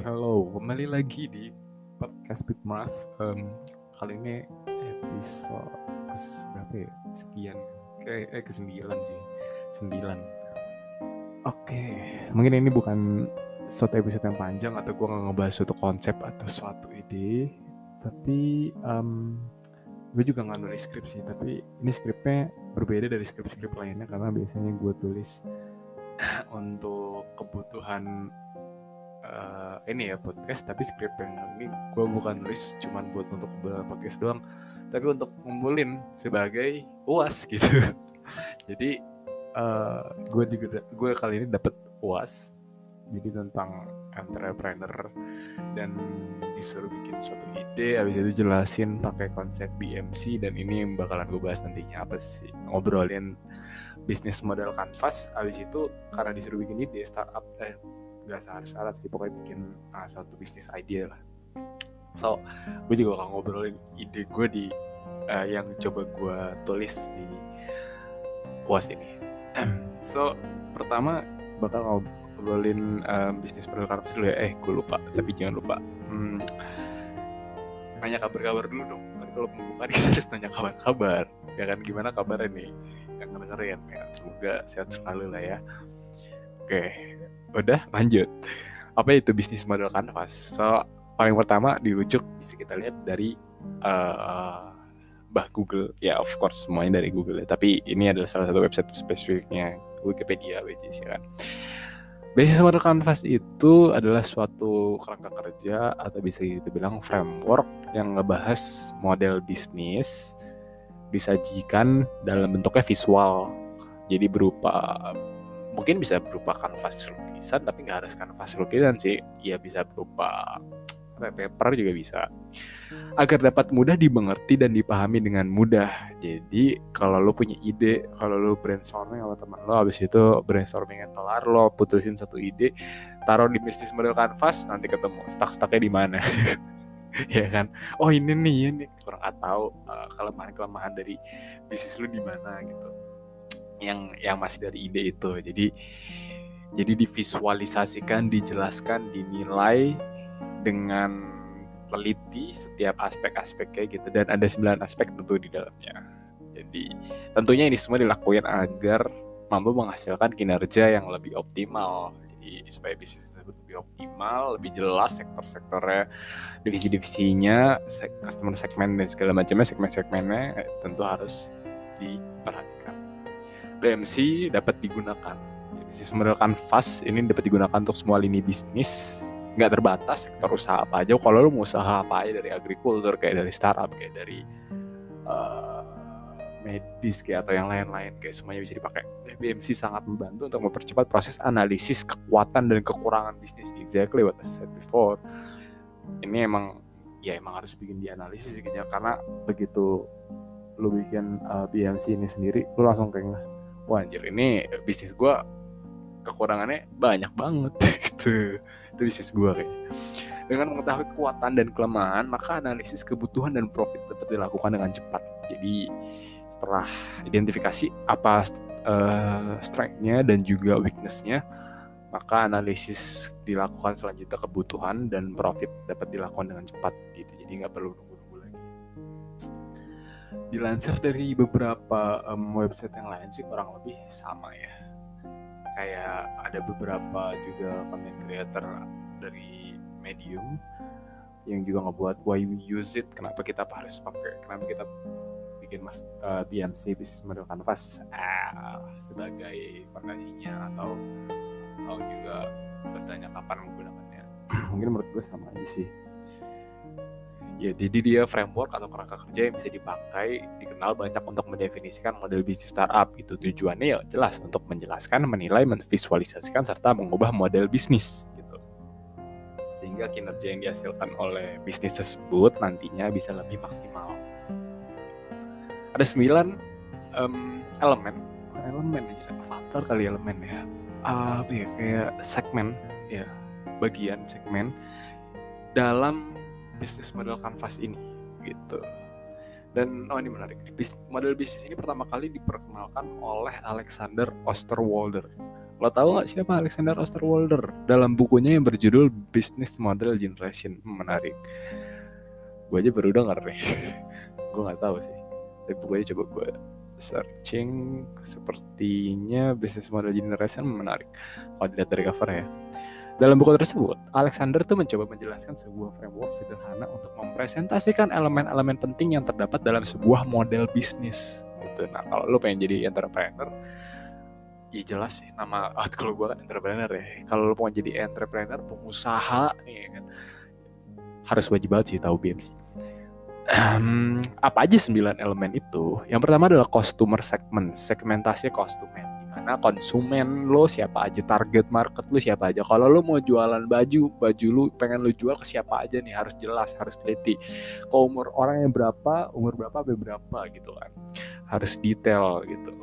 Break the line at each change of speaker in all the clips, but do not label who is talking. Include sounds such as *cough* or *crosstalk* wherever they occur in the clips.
hello, kembali lagi di podcast Big Marv. Um, kali ini episode berapa ya? Sekian, kayak eh, ke sembilan sih, sembilan. Oke, mungkin ini bukan suatu episode yang panjang atau gue nggak ngebahas suatu konsep atau suatu ide, tapi um, gue juga nggak nulis skrip sih, tapi ini skripnya berbeda dari skrip-skrip lainnya karena biasanya gue tulis *clears throat* untuk kebutuhan uh, ini ya podcast tapi skrip yang ini gue bukan nulis cuman buat untuk podcast doang. Tapi untuk ngumpulin sebagai uas *laughs* gitu. Jadi uh, gue juga gue kali ini dapat uas. Jadi tentang entrepreneur dan disuruh bikin suatu ide habis itu jelasin pakai konsep BMC dan ini yang bakalan gue bahas nantinya. Apa sih? Ngobrolin bisnis model kanvas habis itu karena disuruh bikin ide startup eh nggak syarat-syarat sih pokoknya bikin uh, satu bisnis idea lah. So gue juga akan ngobrolin ide gue di uh, yang coba gue tulis di was ini. *clears throat* So pertama bakal ngobrolin uh, bisnis kanvas dulu ya. Eh gue lupa tapi jangan lupa. Hmm, nanya kabar-kabar dulu dong. Tapi kalau pembukaan *laughs* kita harus nanya kabar-kabar. Ya kan gimana kabarnya nih? Yang ngedengerin ya. Semoga sehat selalu lah ya. Oke udah lanjut. Apa itu bisnis model kanvas? So paling pertama dirujuk bisa kita lihat dari uh, bah Google. Ya of course semuanya dari Google ya. Tapi ini adalah salah satu website spesifiknya Wikipedia which is ya kan? Bisnis model kanvas itu adalah suatu kerangka kerja atau bisa kita bilang framework yang ngebahas model bisnis disajikan dalam bentuknya visual. Jadi berupa mungkin bisa berupa kanvas lukisan tapi nggak harus kanvas lukisan sih. Ya bisa berupa paper juga bisa. Agar dapat mudah dimengerti dan dipahami dengan mudah. Jadi kalau lo punya ide kalau lo brainstorming sama teman lo habis itu brainstormingnya kelar lo putusin satu ide taruh di bisnis model kanvas nanti ketemu stuck-stucknya di mana. *laughs* Ya kan? Oh ini nih ini. Kurang tahu uh, kelemahan kelemahan dari bisnis lo di mana gitu yang yang masih dari ide itu. Jadi jadi divisualisasikan dijelaskan dinilai dengan teliti setiap aspek-aspek kayak gitu. Dan ada 9 aspek tentu di dalamnya. Jadi tentunya ini semua dilakukan agar mampu menghasilkan kinerja yang lebih optimal. Jadi supaya bisnis tersebut lebih optimal lebih jelas sektor-sektornya divisi-divisinya customer segment dan segala macamnya segmen-segmennya eh, tentu harus diperhatikan BMC dapat digunakan. Bisnis model kanvas ini dapat digunakan untuk semua lini bisnis. Nggak terbatas sektor usaha apa aja. Kalau lo mau usaha apa aja dari agrikultur kayak dari startup kayak dari uh, medis kayak atau yang lain-lain kayak semuanya bisa dipakai. BMC sangat membantu untuk mempercepat proses analisis kekuatan dan kekurangan bisnis exactly what I said before. Ini emang ya emang harus bikin dianalisis karena begitu lo bikin uh, BMC ini sendiri lo langsung kayak wah anjir ini bisnis gue kekurangannya banyak banget. *laughs* Gitu itu bisnis gue kayak dengan mengetahui kekuatan dan kelemahan maka analisis kebutuhan dan profit dapat dilakukan dengan cepat. Jadi setelah identifikasi apa uh, strength-nya dan juga weakness-nya maka analisis dilakukan selanjutnya kebutuhan dan profit dapat dilakukan dengan cepat gitu. Jadi nggak perlu dilansir dari beberapa um, website yang lain sih kurang lebih sama ya kayak ada beberapa juga content creator dari Medium yang juga ngebuat why we use it, kenapa kita harus pakai, kenapa kita bikin mas uh, BMC Business Model Canvas uh, sebagai fondasinya atau atau juga bertanya kapan menggunakannya. *clears throat* Mungkin menurut gue sama aja sih ya jadi dia framework atau kerangka kerja yang bisa dipakai dikenal banyak untuk mendefinisikan model bisnis startup itu tujuannya ya jelas untuk menjelaskan menilai memvisualisasikan serta mengubah model bisnis gitu. Sehingga kinerja yang dihasilkan oleh bisnis tersebut nantinya bisa lebih maksimal. Ada sembilan um, elemen. Elemen aja faktor kali elemen ya. Uh, apa ya kayak segmen ya bagian segmen dalam bisnis model kanvas ini gitu dan oh ini menarik model bisnis ini pertama kali diperkenalkan oleh Alexander Osterwalder Lo tau gak siapa Alexander Osterwalder? Dalam bukunya yang berjudul Business Model Generation. Hmm, menarik. Gue aja baru denger nih. *laughs* gue gak tahu sih. Tapi bukunya coba gue searching. Sepertinya Business Model Generation menarik. Kalau dilihat dari cover ya. Dalam buku tersebut, Alexander tuh mencoba menjelaskan sebuah framework sederhana untuk mempresentasikan elemen-elemen penting yang terdapat dalam sebuah model bisnis. Gitu. Nah, kalau lo pengen jadi entrepreneur, ya jelas sih nama ah, *laughs* kalau gue kan entrepreneur ya. Kalau lo mau jadi entrepreneur pengusaha nih kan. Harus wajib banget sih tahu BMC um, apa aja sembilan elemen itu? Yang pertama adalah customer segment segmentasi konsumen di mana konsumen lo siapa aja target market lo siapa aja. Kalau lo mau jualan baju baju lo pengen lo jual ke siapa aja nih harus jelas harus teliti. Ke umur orang yang berapa umur berapa berapa gitu kan. Harus detail gitu.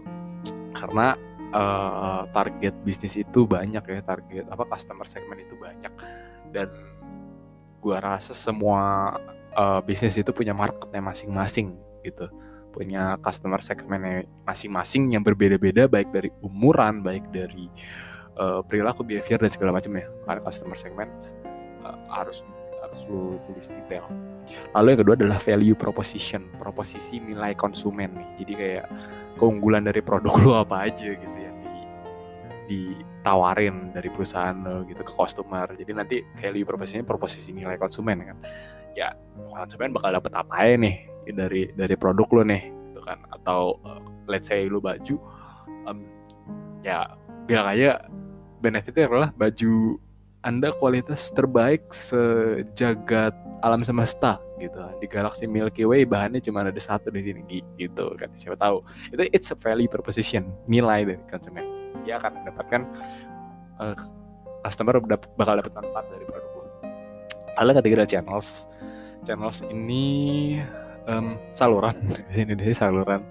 Karena uh, target bisnis itu banyak ya target apa customer segment itu banyak. Dan gua rasa semua uh, bisnis itu punya marketnya masing-masing gitu punya customer segmentnya masing-masing yang berbeda-beda baik dari umuran baik dari uh, perilaku behavior dan segala macam ya karena customer segment uh, harus harus lu tulis detail. Lalu yang kedua adalah value proposition, proposisi nilai konsumen nih. Jadi kayak keunggulan dari produk lu apa aja gitu yang di ditawarin dari perusahaan lo gitu ke customer. Jadi nanti value proposition proposisi nilai konsumen kan. Ya konsumen bakal dapat apa aja nih dari dari produk lo nih gitu kan. Atau uh, let's say lu baju um, ya bilang aja benefitnya adalah baju anda kualitas terbaik sejagat alam semesta gitu di galaksi Milky Way bahannya cuma ada satu di sini gitu kan. Siapa tahu. Itu it's a value proposition nilai dari konsumen. Dia akan mendapatkan uh, customer bakal dapat manfaat dari produk lo. Ketiga adalah channels channels ini um, saluran. *laughs* Di Indonesia saluran.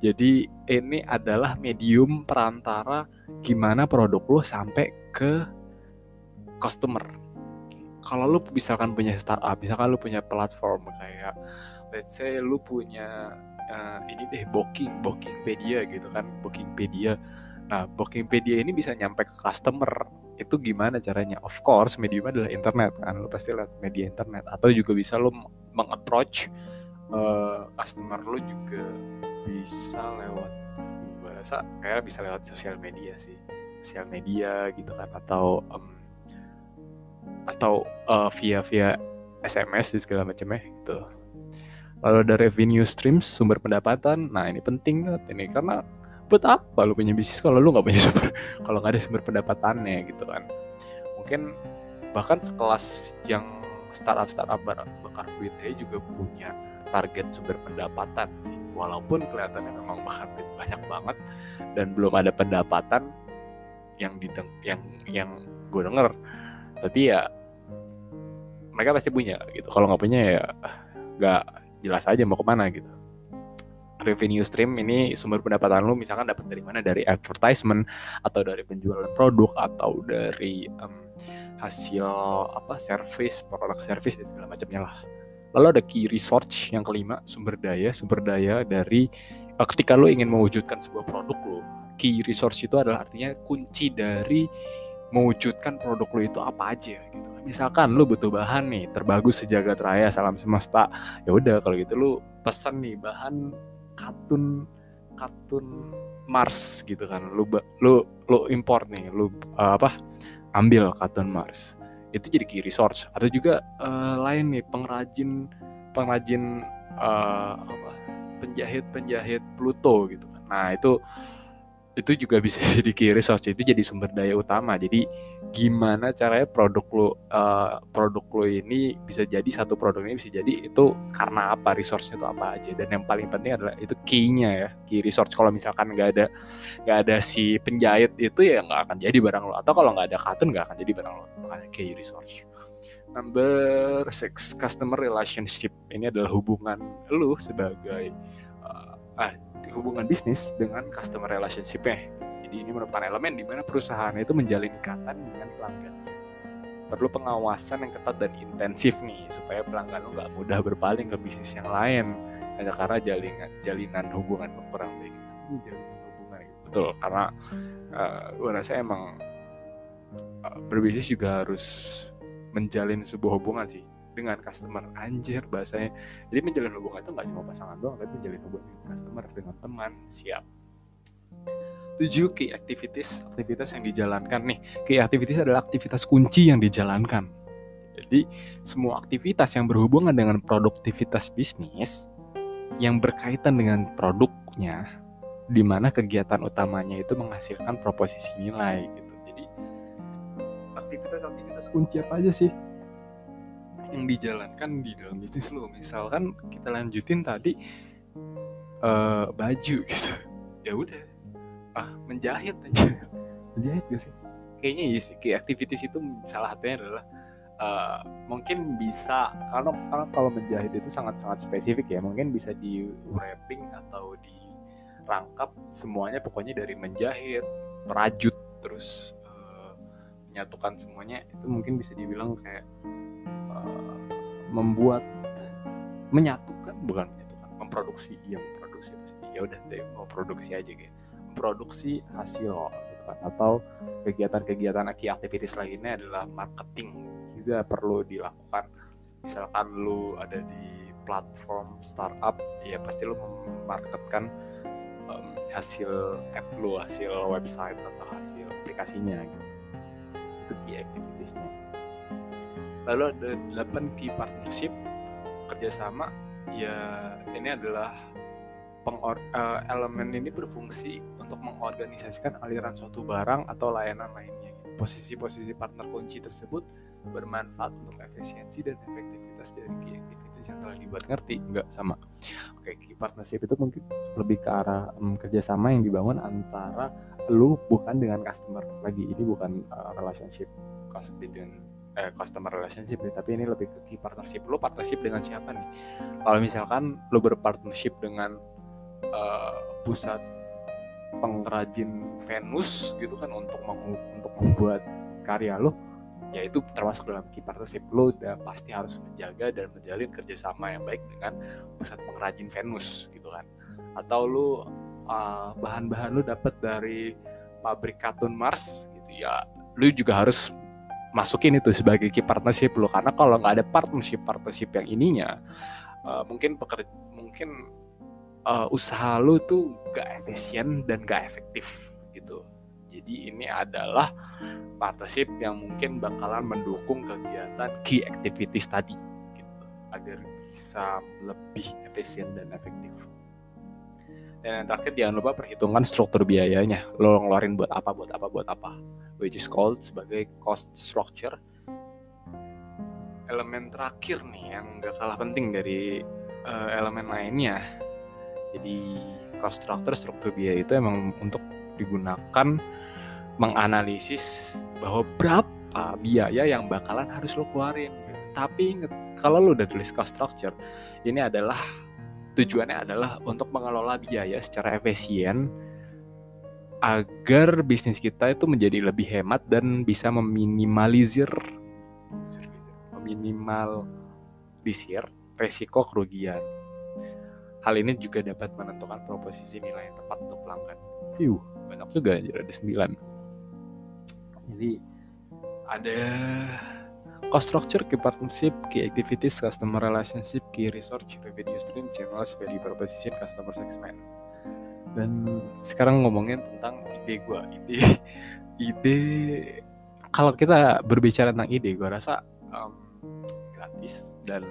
Jadi ini adalah medium perantara gimana produk lo sampai ke customer. Kalau lu misalkan punya startup misalkan lu punya platform kayak let's say lu punya uh, ini deh booking bookingpedia gitu kan bookingpedia. Nah bookingpedia ini bisa nyampe ke customer. Itu gimana caranya? Of course medium adalah internet kan lu pasti lihat media internet. Atau juga bisa lu mengapproach uh, customer lu juga bisa lewat gue rasa kayak bisa lewat sosial media sih sosial media gitu kan atau um, atau uh, via via SMS dan segala macamnya gitu. Lalu ada revenue streams sumber pendapatan. Nah ini penting banget ini karena buat apa lu punya bisnis kalau lu nggak punya *laughs* sumber kalau nggak ada sumber pendapatannya gitu kan. Mungkin bahkan sekelas yang startup startup bakar duit juga punya target sumber pendapatan. Walaupun kelihatannya memang duit banyak banget dan belum ada pendapatan yang dideng yang yang gue denger. Tapi ya mereka pasti punya gitu. Kalau nggak punya ya nggak jelas aja mau ke mana gitu. Revenue stream ini sumber pendapatan lu misalkan dapat dari mana? Dari advertisement atau dari penjualan produk atau dari um, hasil apa service produk service dan segala macamnya lah lalu ada key research yang kelima sumber daya. Sumber daya dari uh, ketika lo ingin mewujudkan sebuah produk lo key resource itu adalah artinya kunci dari mewujudkan produk lo itu apa aja gitu misalkan lu butuh bahan nih terbagus sejagat raya salam semesta. Ya udah kalau gitu lu pesan nih bahan katun katun Mars gitu kan. Lu lu lu import nih lu uh, apa ambil katun Mars itu jadi key resource. Atau juga uh, lain nih pengrajin pengrajin uh, apa penjahit penjahit Pluto gitu kan. Nah itu itu juga bisa *laughs* jadi key resource itu jadi sumber daya utama. Jadi gimana caranya produk lo uh, produk lo ini bisa jadi satu produk ini bisa jadi itu karena apa resource-nya itu apa aja. Dan yang paling penting adalah itu key-nya ya key resource. Kalau misalkan nggak ada nggak ada si penjahit itu ya nggak akan jadi barang lo atau kalau nggak ada katun nggak akan jadi barang lo makanya key resource. Number six customer relationship. Ini adalah hubungan lo sebagai uh, ah hubungan bisnis dengan customer relationship-nya. Jadi ini merupakan elemen di mana perusahaan itu menjalin ikatan dengan pelanggannya. Perlu pengawasan yang ketat dan intensif nih supaya pelanggan lo nggak mudah berpaling ke bisnis yang lain hanya karena jalinan jalinan hubungan kurang baik. Jalinan hubungan gitu. betul karena uh, gue rasa emang uh, berbisnis juga harus menjalin sebuah hubungan sih dengan customer anjir bahasanya. Jadi menjalin hubungan itu nggak cuma pasangan doang tapi menjalin hubungan dengan customer dengan teman siap. Tujuh key activities aktivitas yang dijalankan. Nih key activities adalah aktivitas kunci yang dijalankan. Jadi semua aktivitas yang berhubungan dengan produktivitas bisnis yang berkaitan dengan produknya di mana kegiatan utamanya itu menghasilkan proposisi nilai gitu. Jadi aktivitas-aktivitas kunci apa aja sih yang dijalankan di dalam bisnis lo misalkan kita lanjutin tadi uh, baju *laughs* gitu. Ya udah. Ah menjahit aja. *laughs* Menjahit gak sih? Kayaknya iya sih kayak aktivitas itu salah satunya adalah uh, mungkin bisa karena karena kalau menjahit itu sangat sangat spesifik ya. Mungkin bisa di wrapping atau dirangkap semuanya pokoknya dari menjahit merajut terus uh, menyatukan semuanya itu mungkin bisa dibilang kayak membuat menyatukan. Bukan menyatukan memproduksi. Ya memproduksi ya udah deh mau produksi aja gitu produksi hasil gitu kan. Atau kegiatan-kegiatan aktivitas lainnya adalah marketing juga perlu dilakukan. Misalkan lu ada di platform startup ya pasti lu memarketkan um, hasil app lu hasil website atau hasil aplikasinya gitu. Itu key activitiesnya lalu ada 8 key partnership kerjasama ya ini adalah pengor uh, elemen ini berfungsi untuk mengorganisasikan aliran suatu barang atau layanan lainnya. Posisi-posisi partner kunci tersebut bermanfaat untuk efisiensi dan efektivitas dari key activities yang telah dibuat ngerti nggak sama. Oke, key partnership itu mungkin lebih ke arah um, kerjasama yang dibangun antara lu bukan dengan customer lagi. Ini bukan uh, relationship between eh, customer relationship nih, tapi ini lebih ke key partnership. Lu partnership dengan siapa nih? Kalau misalkan lu berpartnership dengan uh, pusat pengrajin Venus gitu kan untuk untuk membuat karya lo ya itu termasuk dalam key partnership lo udah pasti harus menjaga dan menjalin kerjasama yang baik dengan pusat pengrajin Venus gitu kan atau lo uh, bahan-bahan lo dapat dari pabrik katun Mars gitu ya lo juga harus masukin itu sebagai key partnership lo karena kalau nggak ada partnership partnership yang ininya uh, mungkin pekerja mungkin uh, usaha lu tuh gak efisien dan gak efektif gitu. Jadi ini adalah partnership yang mungkin bakalan mendukung kegiatan key activities tadi gitu agar bisa lebih efisien dan efektif. Dan yang terakhir jangan lupa perhitungan struktur biayanya. Lo ngeluarin buat apa, buat apa, buat apa. Which is called sebagai cost structure. Elemen terakhir nih yang gak kalah penting dari uh, elemen lainnya jadi cost structure struktur biaya itu emang untuk digunakan menganalisis bahwa berapa biaya yang bakalan harus lo keluarin. Tapi inget, kalau lo udah tulis cost structure, ini adalah tujuannya adalah untuk mengelola biaya secara efisien agar bisnis kita itu menjadi lebih hemat dan bisa meminimalisir meminimalisir resiko kerugian. Hal ini juga dapat menentukan proposisi nilai yang tepat untuk pelanggan. View, banyak juga anjir ada 9. Jadi ada cost structure, key partnership, key activities, customer relationship, key research, revenue stream, channels, value proposition, customer segment. Dan sekarang ngomongin tentang ide gue, ide, *laughs* ide. Kalau kita berbicara tentang ide, gue rasa um, gratis dan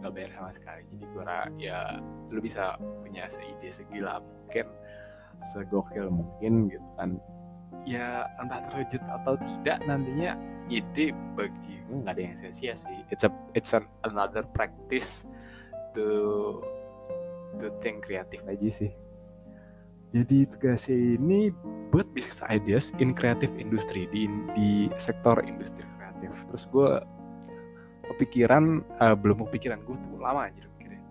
nggak bayar sama sekali. Jadi gue ya lu bisa punya seide segila mungkin segokil mungkin gitu kan. Ya entah terwujud atau tidak nantinya ide bagi gue nggak ada yang sia-sia sih. It's a it's an, another practice to to think kreatif aja sih jadi tugas ini buat bisnis ideas in creative industry di di sektor industri kreatif. Terus gue kepikiran uh, belum kepikiran gue tuh lama aja mikirnya.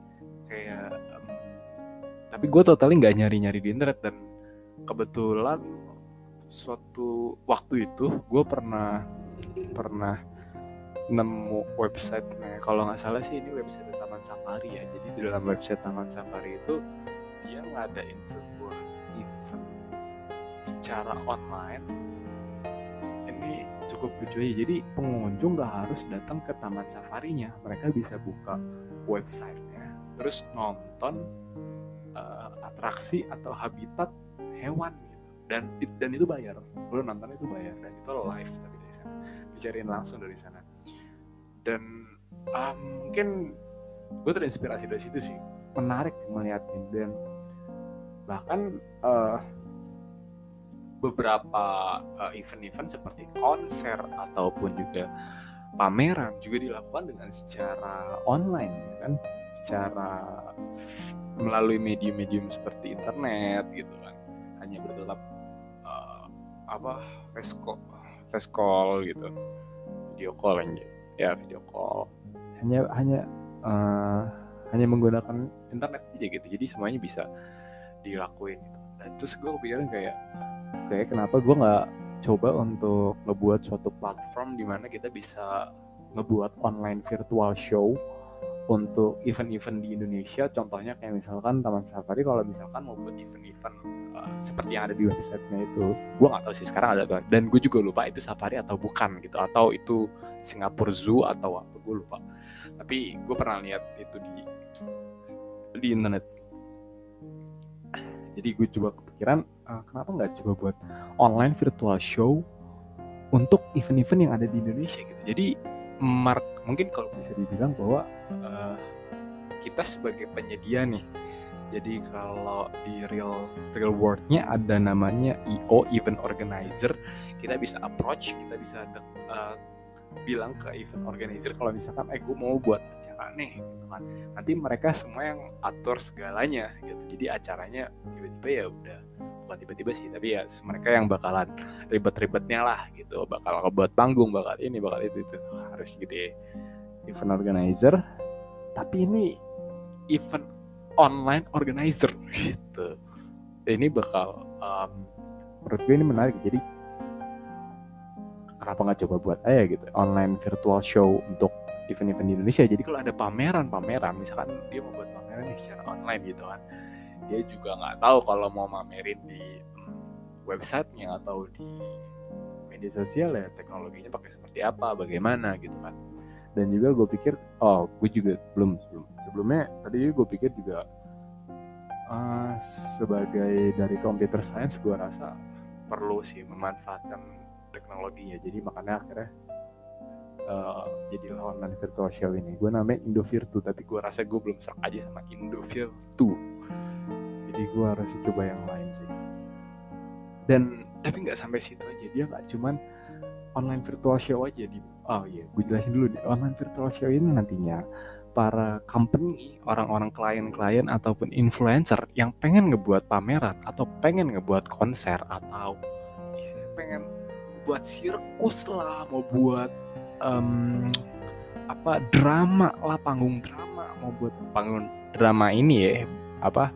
Kayak um, tapi gue totally nggak nyari nyari di internet dan kebetulan suatu waktu itu gue pernah pernah nemu website nah kalau nggak salah sih ini website Taman Safari ya. Jadi di dalam website Taman Safari itu dia ngadain sebuah secara online ini cukup lucu aja jadi pengunjung nggak harus datang ke taman safarinya. Mereka bisa buka websitenya terus nonton uh, atraksi atau habitat hewan gitu. Dan dan itu bayar. Lo nonton itu bayar dan itu live tapi dari sana. Dicariin langsung dari sana. Dan um, mungkin gue terinspirasi dari situ sih. Menarik melihatnya dan bahkan uh, beberapa eh, event-event seperti konser ataupun juga pameran juga dilakukan dengan secara online ya kan? Secara melalui medium-medium seperti internet gitu kan. Hanya bertetap uh, apa face call, gitu. Video call yang ya video call. Hanya hanya uh, hanya menggunakan internet aja gitu. Jadi semuanya bisa dilakuin gitu. Dan terus gue kepikiran kayak kayak kenapa gue nggak coba untuk ngebuat suatu platform di mana kita bisa ngebuat online virtual show untuk event-event di Indonesia? Contohnya kayak misalkan Taman Safari kalau misalkan mau buat event-event uh, seperti yang ada di websitenya itu gue nggak tahu sih sekarang ada tuh dan gue juga lupa itu Safari atau bukan gitu atau itu Singapura Zoo atau apa gue lupa. Tapi gue pernah lihat itu di di internet. Jadi gue coba kepikiran uh, kenapa nggak coba buat online virtual show untuk event-event yang ada di Indonesia gitu. Jadi mark mungkin kalau bisa dibilang bahwa uh, kita sebagai penyedia nih jadi kalau di real real worldnya ada namanya EO event organizer kita bisa approach kita bisa uh, bilang ke event organizer kalau misalkan eh gue mau buat acara nih gitu kan. Nanti mereka semua yang atur segalanya gitu. Jadi acaranya tiba-tiba ya udah bukan tiba-tiba sih tapi ya mereka yang bakalan ribet-ribetnya lah gitu. Bakal buat panggung bakal ini bakal itu itu. Harus gitu ya event organizer. Tapi ini event online organizer *laughs* gitu. Ini bakal um, menurut gue ini menarik. Jadi kenapa nggak coba buat aja gitu online virtual show untuk event-event di Indonesia. Jadi kalau ada pameran-pameran misalkan dia mau buat pameran nih secara online gitu kan. Dia juga nggak tahu kalau mau mamerin di hmm, websitenya atau di media sosial ya teknologinya pakai seperti apa bagaimana gitu kan. Dan juga gue pikir oh gue juga belum sebelum sebelumnya tadi gue pikir juga uh, sebagai dari computer science gue rasa perlu sih memanfaatkan teknologinya. Jadi makanya akhirnya uh, jadi online virtual show ini. Gue namanya Indovirtu tapi gue rasa gue belum serak aja sama Indovirtu jadi gue harus coba yang lain sih. Dan tapi nggak sampai situ aja. Dia nggak cuman online virtual show aja di oh iya gue jelasin dulu nih online virtual show ini nantinya para company, orang-orang klien-klien ataupun influencer yang pengen ngebuat pameran atau pengen ngebuat konser atau pengen buat sirkus lah mau buat um, apa drama lah panggung drama mau buat panggung drama ini ya apa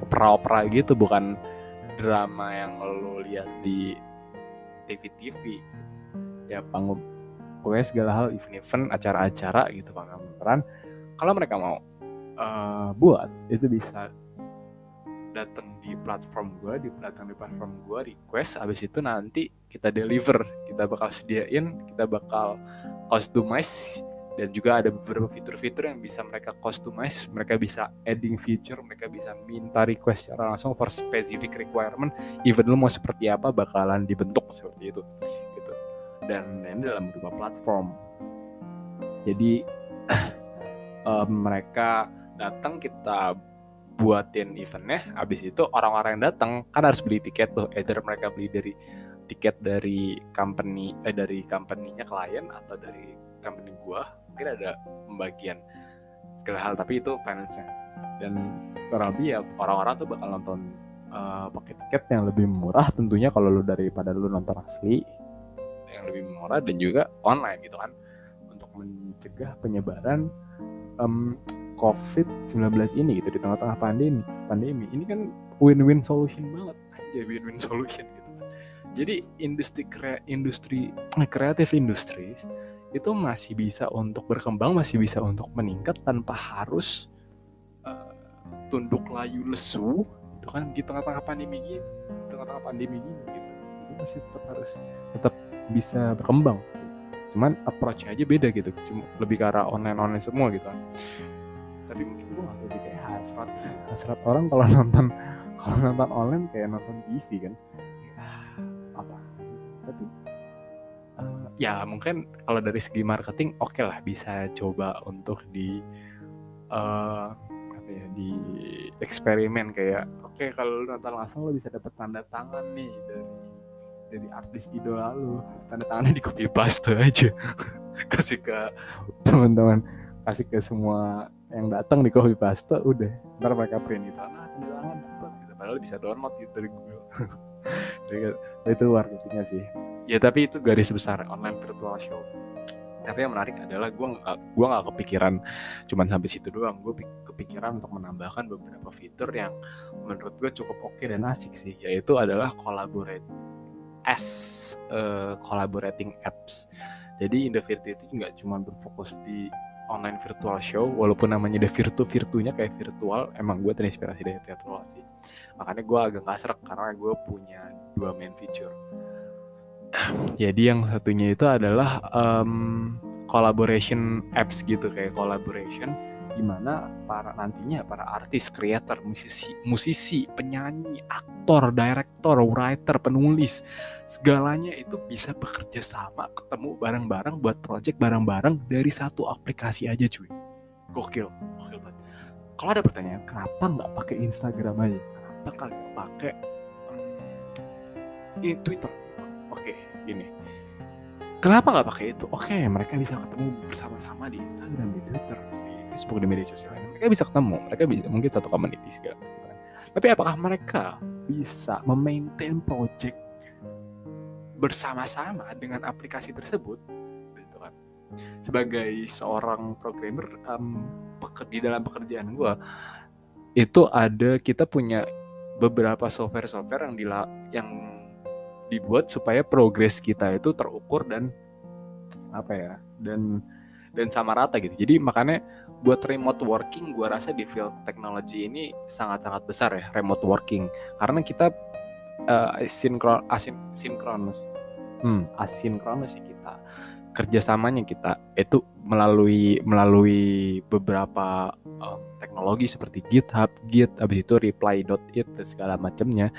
opera-opera gitu bukan drama yang lo lihat di TV-TV ya panggung pokoknya segala hal event-event acara-acara gitu panggung kalau mereka mau uh, buat itu bisa datang di platform gue di datang di platform gue request abis itu nanti kita deliver kita bakal sediain kita bakal customize dan juga ada beberapa fitur-fitur yang bisa mereka customize mereka bisa adding feature mereka bisa minta request secara langsung for specific requirement even lu mau seperti apa bakalan dibentuk seperti itu gitu. Dan ini dalam beberapa platform. Jadi um, *clears throat* mereka datang kita buatin eventnya habis itu orang-orang yang datang kan harus beli tiket tuh either mereka beli dari tiket dari company eh dari company-nya klien atau dari company gua mungkin ada pembagian segala hal tapi itu finance-nya. Dan kurang lebih ya orang-orang tuh bakal nonton uh, pakai tiket yang lebih murah tentunya kalau lu daripada lu nonton asli. Yang lebih murah dan juga online gitu kan. Untuk mencegah penyebaran um, COVID-19 ini gitu di tengah-tengah pandemi pandemi. Ini kan win-win solution banget. Aja win-win solution gitu jadi industri kre, industri eh, kreatif industri itu masih bisa untuk berkembang masih bisa untuk meningkat tanpa harus uh, tunduk layu lesu itu kan di tengah-tengah pandemi gini di tengah-tengah pandemi gini gitu. Dia masih tetap harus tetap bisa berkembang. Cuman approach aja beda gitu cuma lebih ke arah online online semua gitu kan. Tapi mungkin gue gak tahu sih kayak hasrat hasrat orang kalau nonton *laughs* kalau nonton online kayak nonton TV kan ya mungkin kalau dari segi marketing oke okay lah bisa coba untuk di uh, apa ya di eksperimen kayak oke okay, kalau nonton langsung lo bisa dapat tanda tangan nih dari dari artis idola lu. Tanda tangannya di copy paste aja. *laughs* Kasih ke teman-teman kasih ke semua yang datang di copy paste udah ntar mereka print itu nah tanda tangan dapat gitu. padahal bisa download gitu dari Google. *laughs* Jadi itu marketingnya sih ya tapi itu garis besar online virtual show tapi yang menarik adalah gue gak, gua nggak kepikiran cuman sampai situ doang gue kepikiran untuk menambahkan beberapa fitur yang menurut gue cukup oke okay dan asik sih yaitu adalah collaborate as uh, collaborating apps. Jadi Indovirtu itu nggak cuma berfokus di online virtual show, walaupun namanya The Virtu, virtunya kayak virtual, emang gue terinspirasi dari virtual sih. Makanya gue agak gak serak karena gue punya dua main feature. Jadi yang satunya itu adalah um, collaboration apps gitu kayak collaboration di mana para nantinya para artis, creator, musisi, musisi, penyanyi, aktor, director, writer, penulis, segalanya itu bisa bekerja sama, ketemu bareng-bareng buat project bareng-bareng dari satu aplikasi aja cuy. Gokil, gokil banget. Kalau ada pertanyaan, kenapa nggak pakai Instagram aja? Kenapa kagak pakai Twitter? Gini. Kenapa nggak pakai itu? Oke, mereka bisa ketemu bersama-sama di Instagram, di Twitter Facebook di media sosial mereka bisa ketemu mereka bisa mungkin satu community segala macam kan. tapi apakah mereka bisa memaintain project bersama-sama dengan aplikasi tersebut gitu kan sebagai seorang programmer um, di dalam pekerjaan gue itu ada kita punya beberapa software-software yang yang dibuat supaya progres kita itu terukur dan apa ya dan dan sama rata gitu. Jadi makanya buat remote working gue rasa di field teknologi ini sangat-sangat besar ya remote working. Karena kita uh, sinkron asin sinkronus hmm, asinkronus sih kita kerjasamanya kita itu melalui melalui beberapa uh, teknologi seperti GitHub, Git, abis itu reply.it dan segala macamnya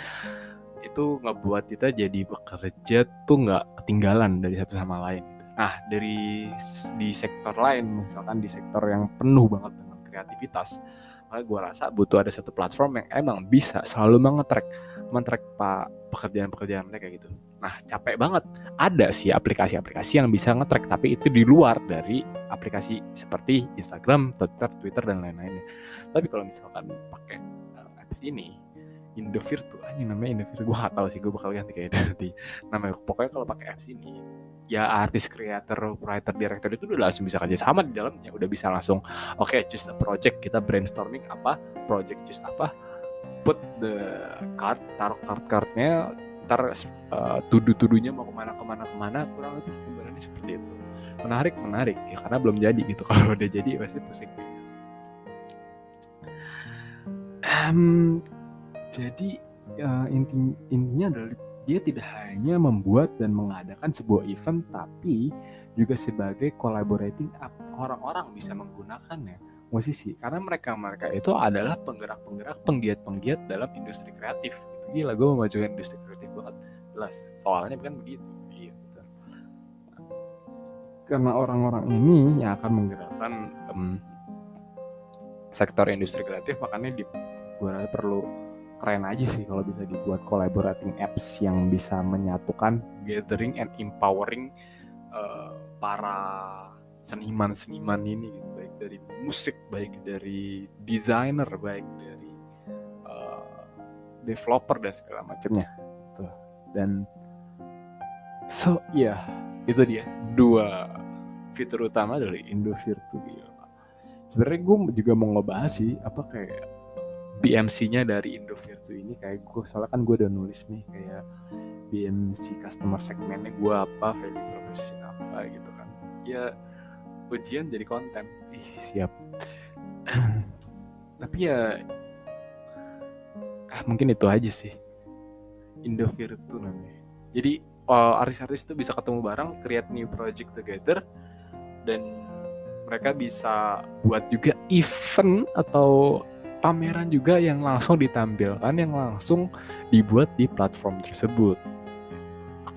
itu ngebuat kita jadi bekerja tuh nggak ketinggalan dari satu sama lain Nah, dari di sektor lain, misalkan di sektor yang penuh banget dengan kreativitas, maka gue rasa butuh ada satu platform yang emang bisa selalu mengetrack, mengetrack pak pekerjaan-pekerjaan mereka gitu. Nah, capek banget. Ada sih aplikasi-aplikasi yang bisa ngetrack, tapi itu di luar dari aplikasi seperti Instagram, Twitter, Twitter dan lain-lainnya. Tapi kalau misalkan pakai uh, apps ini, Indovirtu aja namanya Indovirtu gue gak tahu sih gue bakal ganti kayak *laughs* nanti. Namanya pokoknya kalau pakai apps ini ya artis creator writer director itu udah langsung bisa kerja sama di dalamnya. Udah bisa langsung oke okay, choose a project kita brainstorming apa project choose apa put the card taruh card cardnya ntar uh, tudu-tudunya mau ke mana ke mana ke mana kurang lebih gambarannya seperti itu. Menarik menarik ya karena belum jadi gitu. *laughs* Kalau udah jadi pasti pusing. Um, jadi uh, inti intinya adalah dia tidak hanya membuat dan mengadakan sebuah event tapi juga sebagai collaborating orang-orang bisa menggunakannya musisi. Karena mereka mereka itu adalah penggerak-penggerak penggiat-penggiat dalam industri kreatif. Gila gue memajukan industri kreatif banget. Jelas soalnya kan begitu. Betul. Karena orang-orang ini yang akan menggerakkan um, sektor industri kreatif makanya di gue perlu keren aja sih kalau bisa dibuat collaborating apps yang bisa menyatukan gathering and empowering uh, para seniman-seniman ini gitu. baik dari musik baik dari desainer baik dari uh, developer dan segala macamnya. Tuh. Dan so ya yeah, itu dia. Dua fitur utama dari Indo Virtu sebenarnya gue juga mau ngebahas sih apa kayak BMC-nya dari Indovirtu ini kayak gue soalnya kan gue udah nulis nih kayak BMC customer segmentnya gue apa value proposition apa gitu kan. Ya ujian jadi konten. Ih siap. Tapi ya ah, mungkin itu aja sih. Indovirtu namanya. Jadi uh, artis-artis itu bisa ketemu bareng create new project together dan mereka bisa buat juga event atau pameran juga yang langsung ditampilkan yang langsung dibuat di platform tersebut.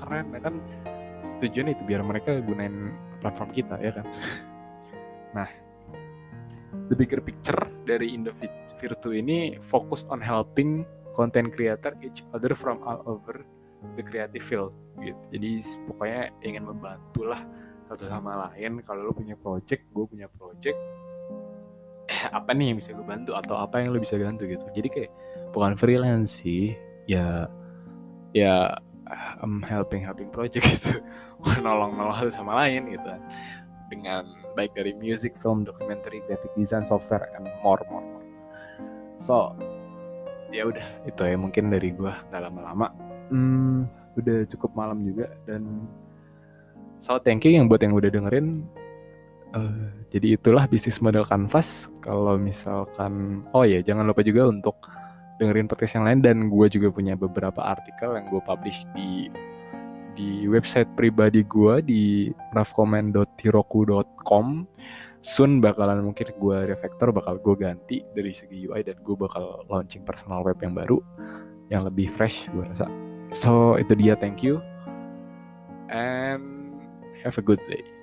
Keren ya kan? Tujuan itu biar mereka gunain platform kita ya kan? Nah the bigger picture dari Indo Virtu ini fokus on helping content creator each other from all over the creative field gitu. Jadi pokoknya ingin membantu lah satu sama lain. Kalau lo punya project gue punya project apa nih yang bisa gue bantu atau apa yang lo bisa bantu gitu. Jadi kayak bukan freelance sih ya ya um, helping helping project *laughs* gitu. Nolong nolong satu sama lain gitu. Dengan baik dari music, film, documentary, graphic design, software, and more, more, more. So, ya udah itu ya mungkin dari gue nggak lama-lama. Hmm, udah cukup malam juga dan so thank you yang buat yang udah dengerin uh, jadi itulah bisnis model canvas. Kalau misalkan oh ya jangan lupa juga untuk dengerin podcast yang lain. Dan gue juga punya beberapa artikel yang gue publish di di website pribadi gue di rafcommand.hiroku.com soon bakalan mungkin gue refactor bakal gue ganti dari segi UI dan gue bakal launching personal web yang baru yang lebih fresh gue rasa. So itu dia. Thank you. And Have a good day.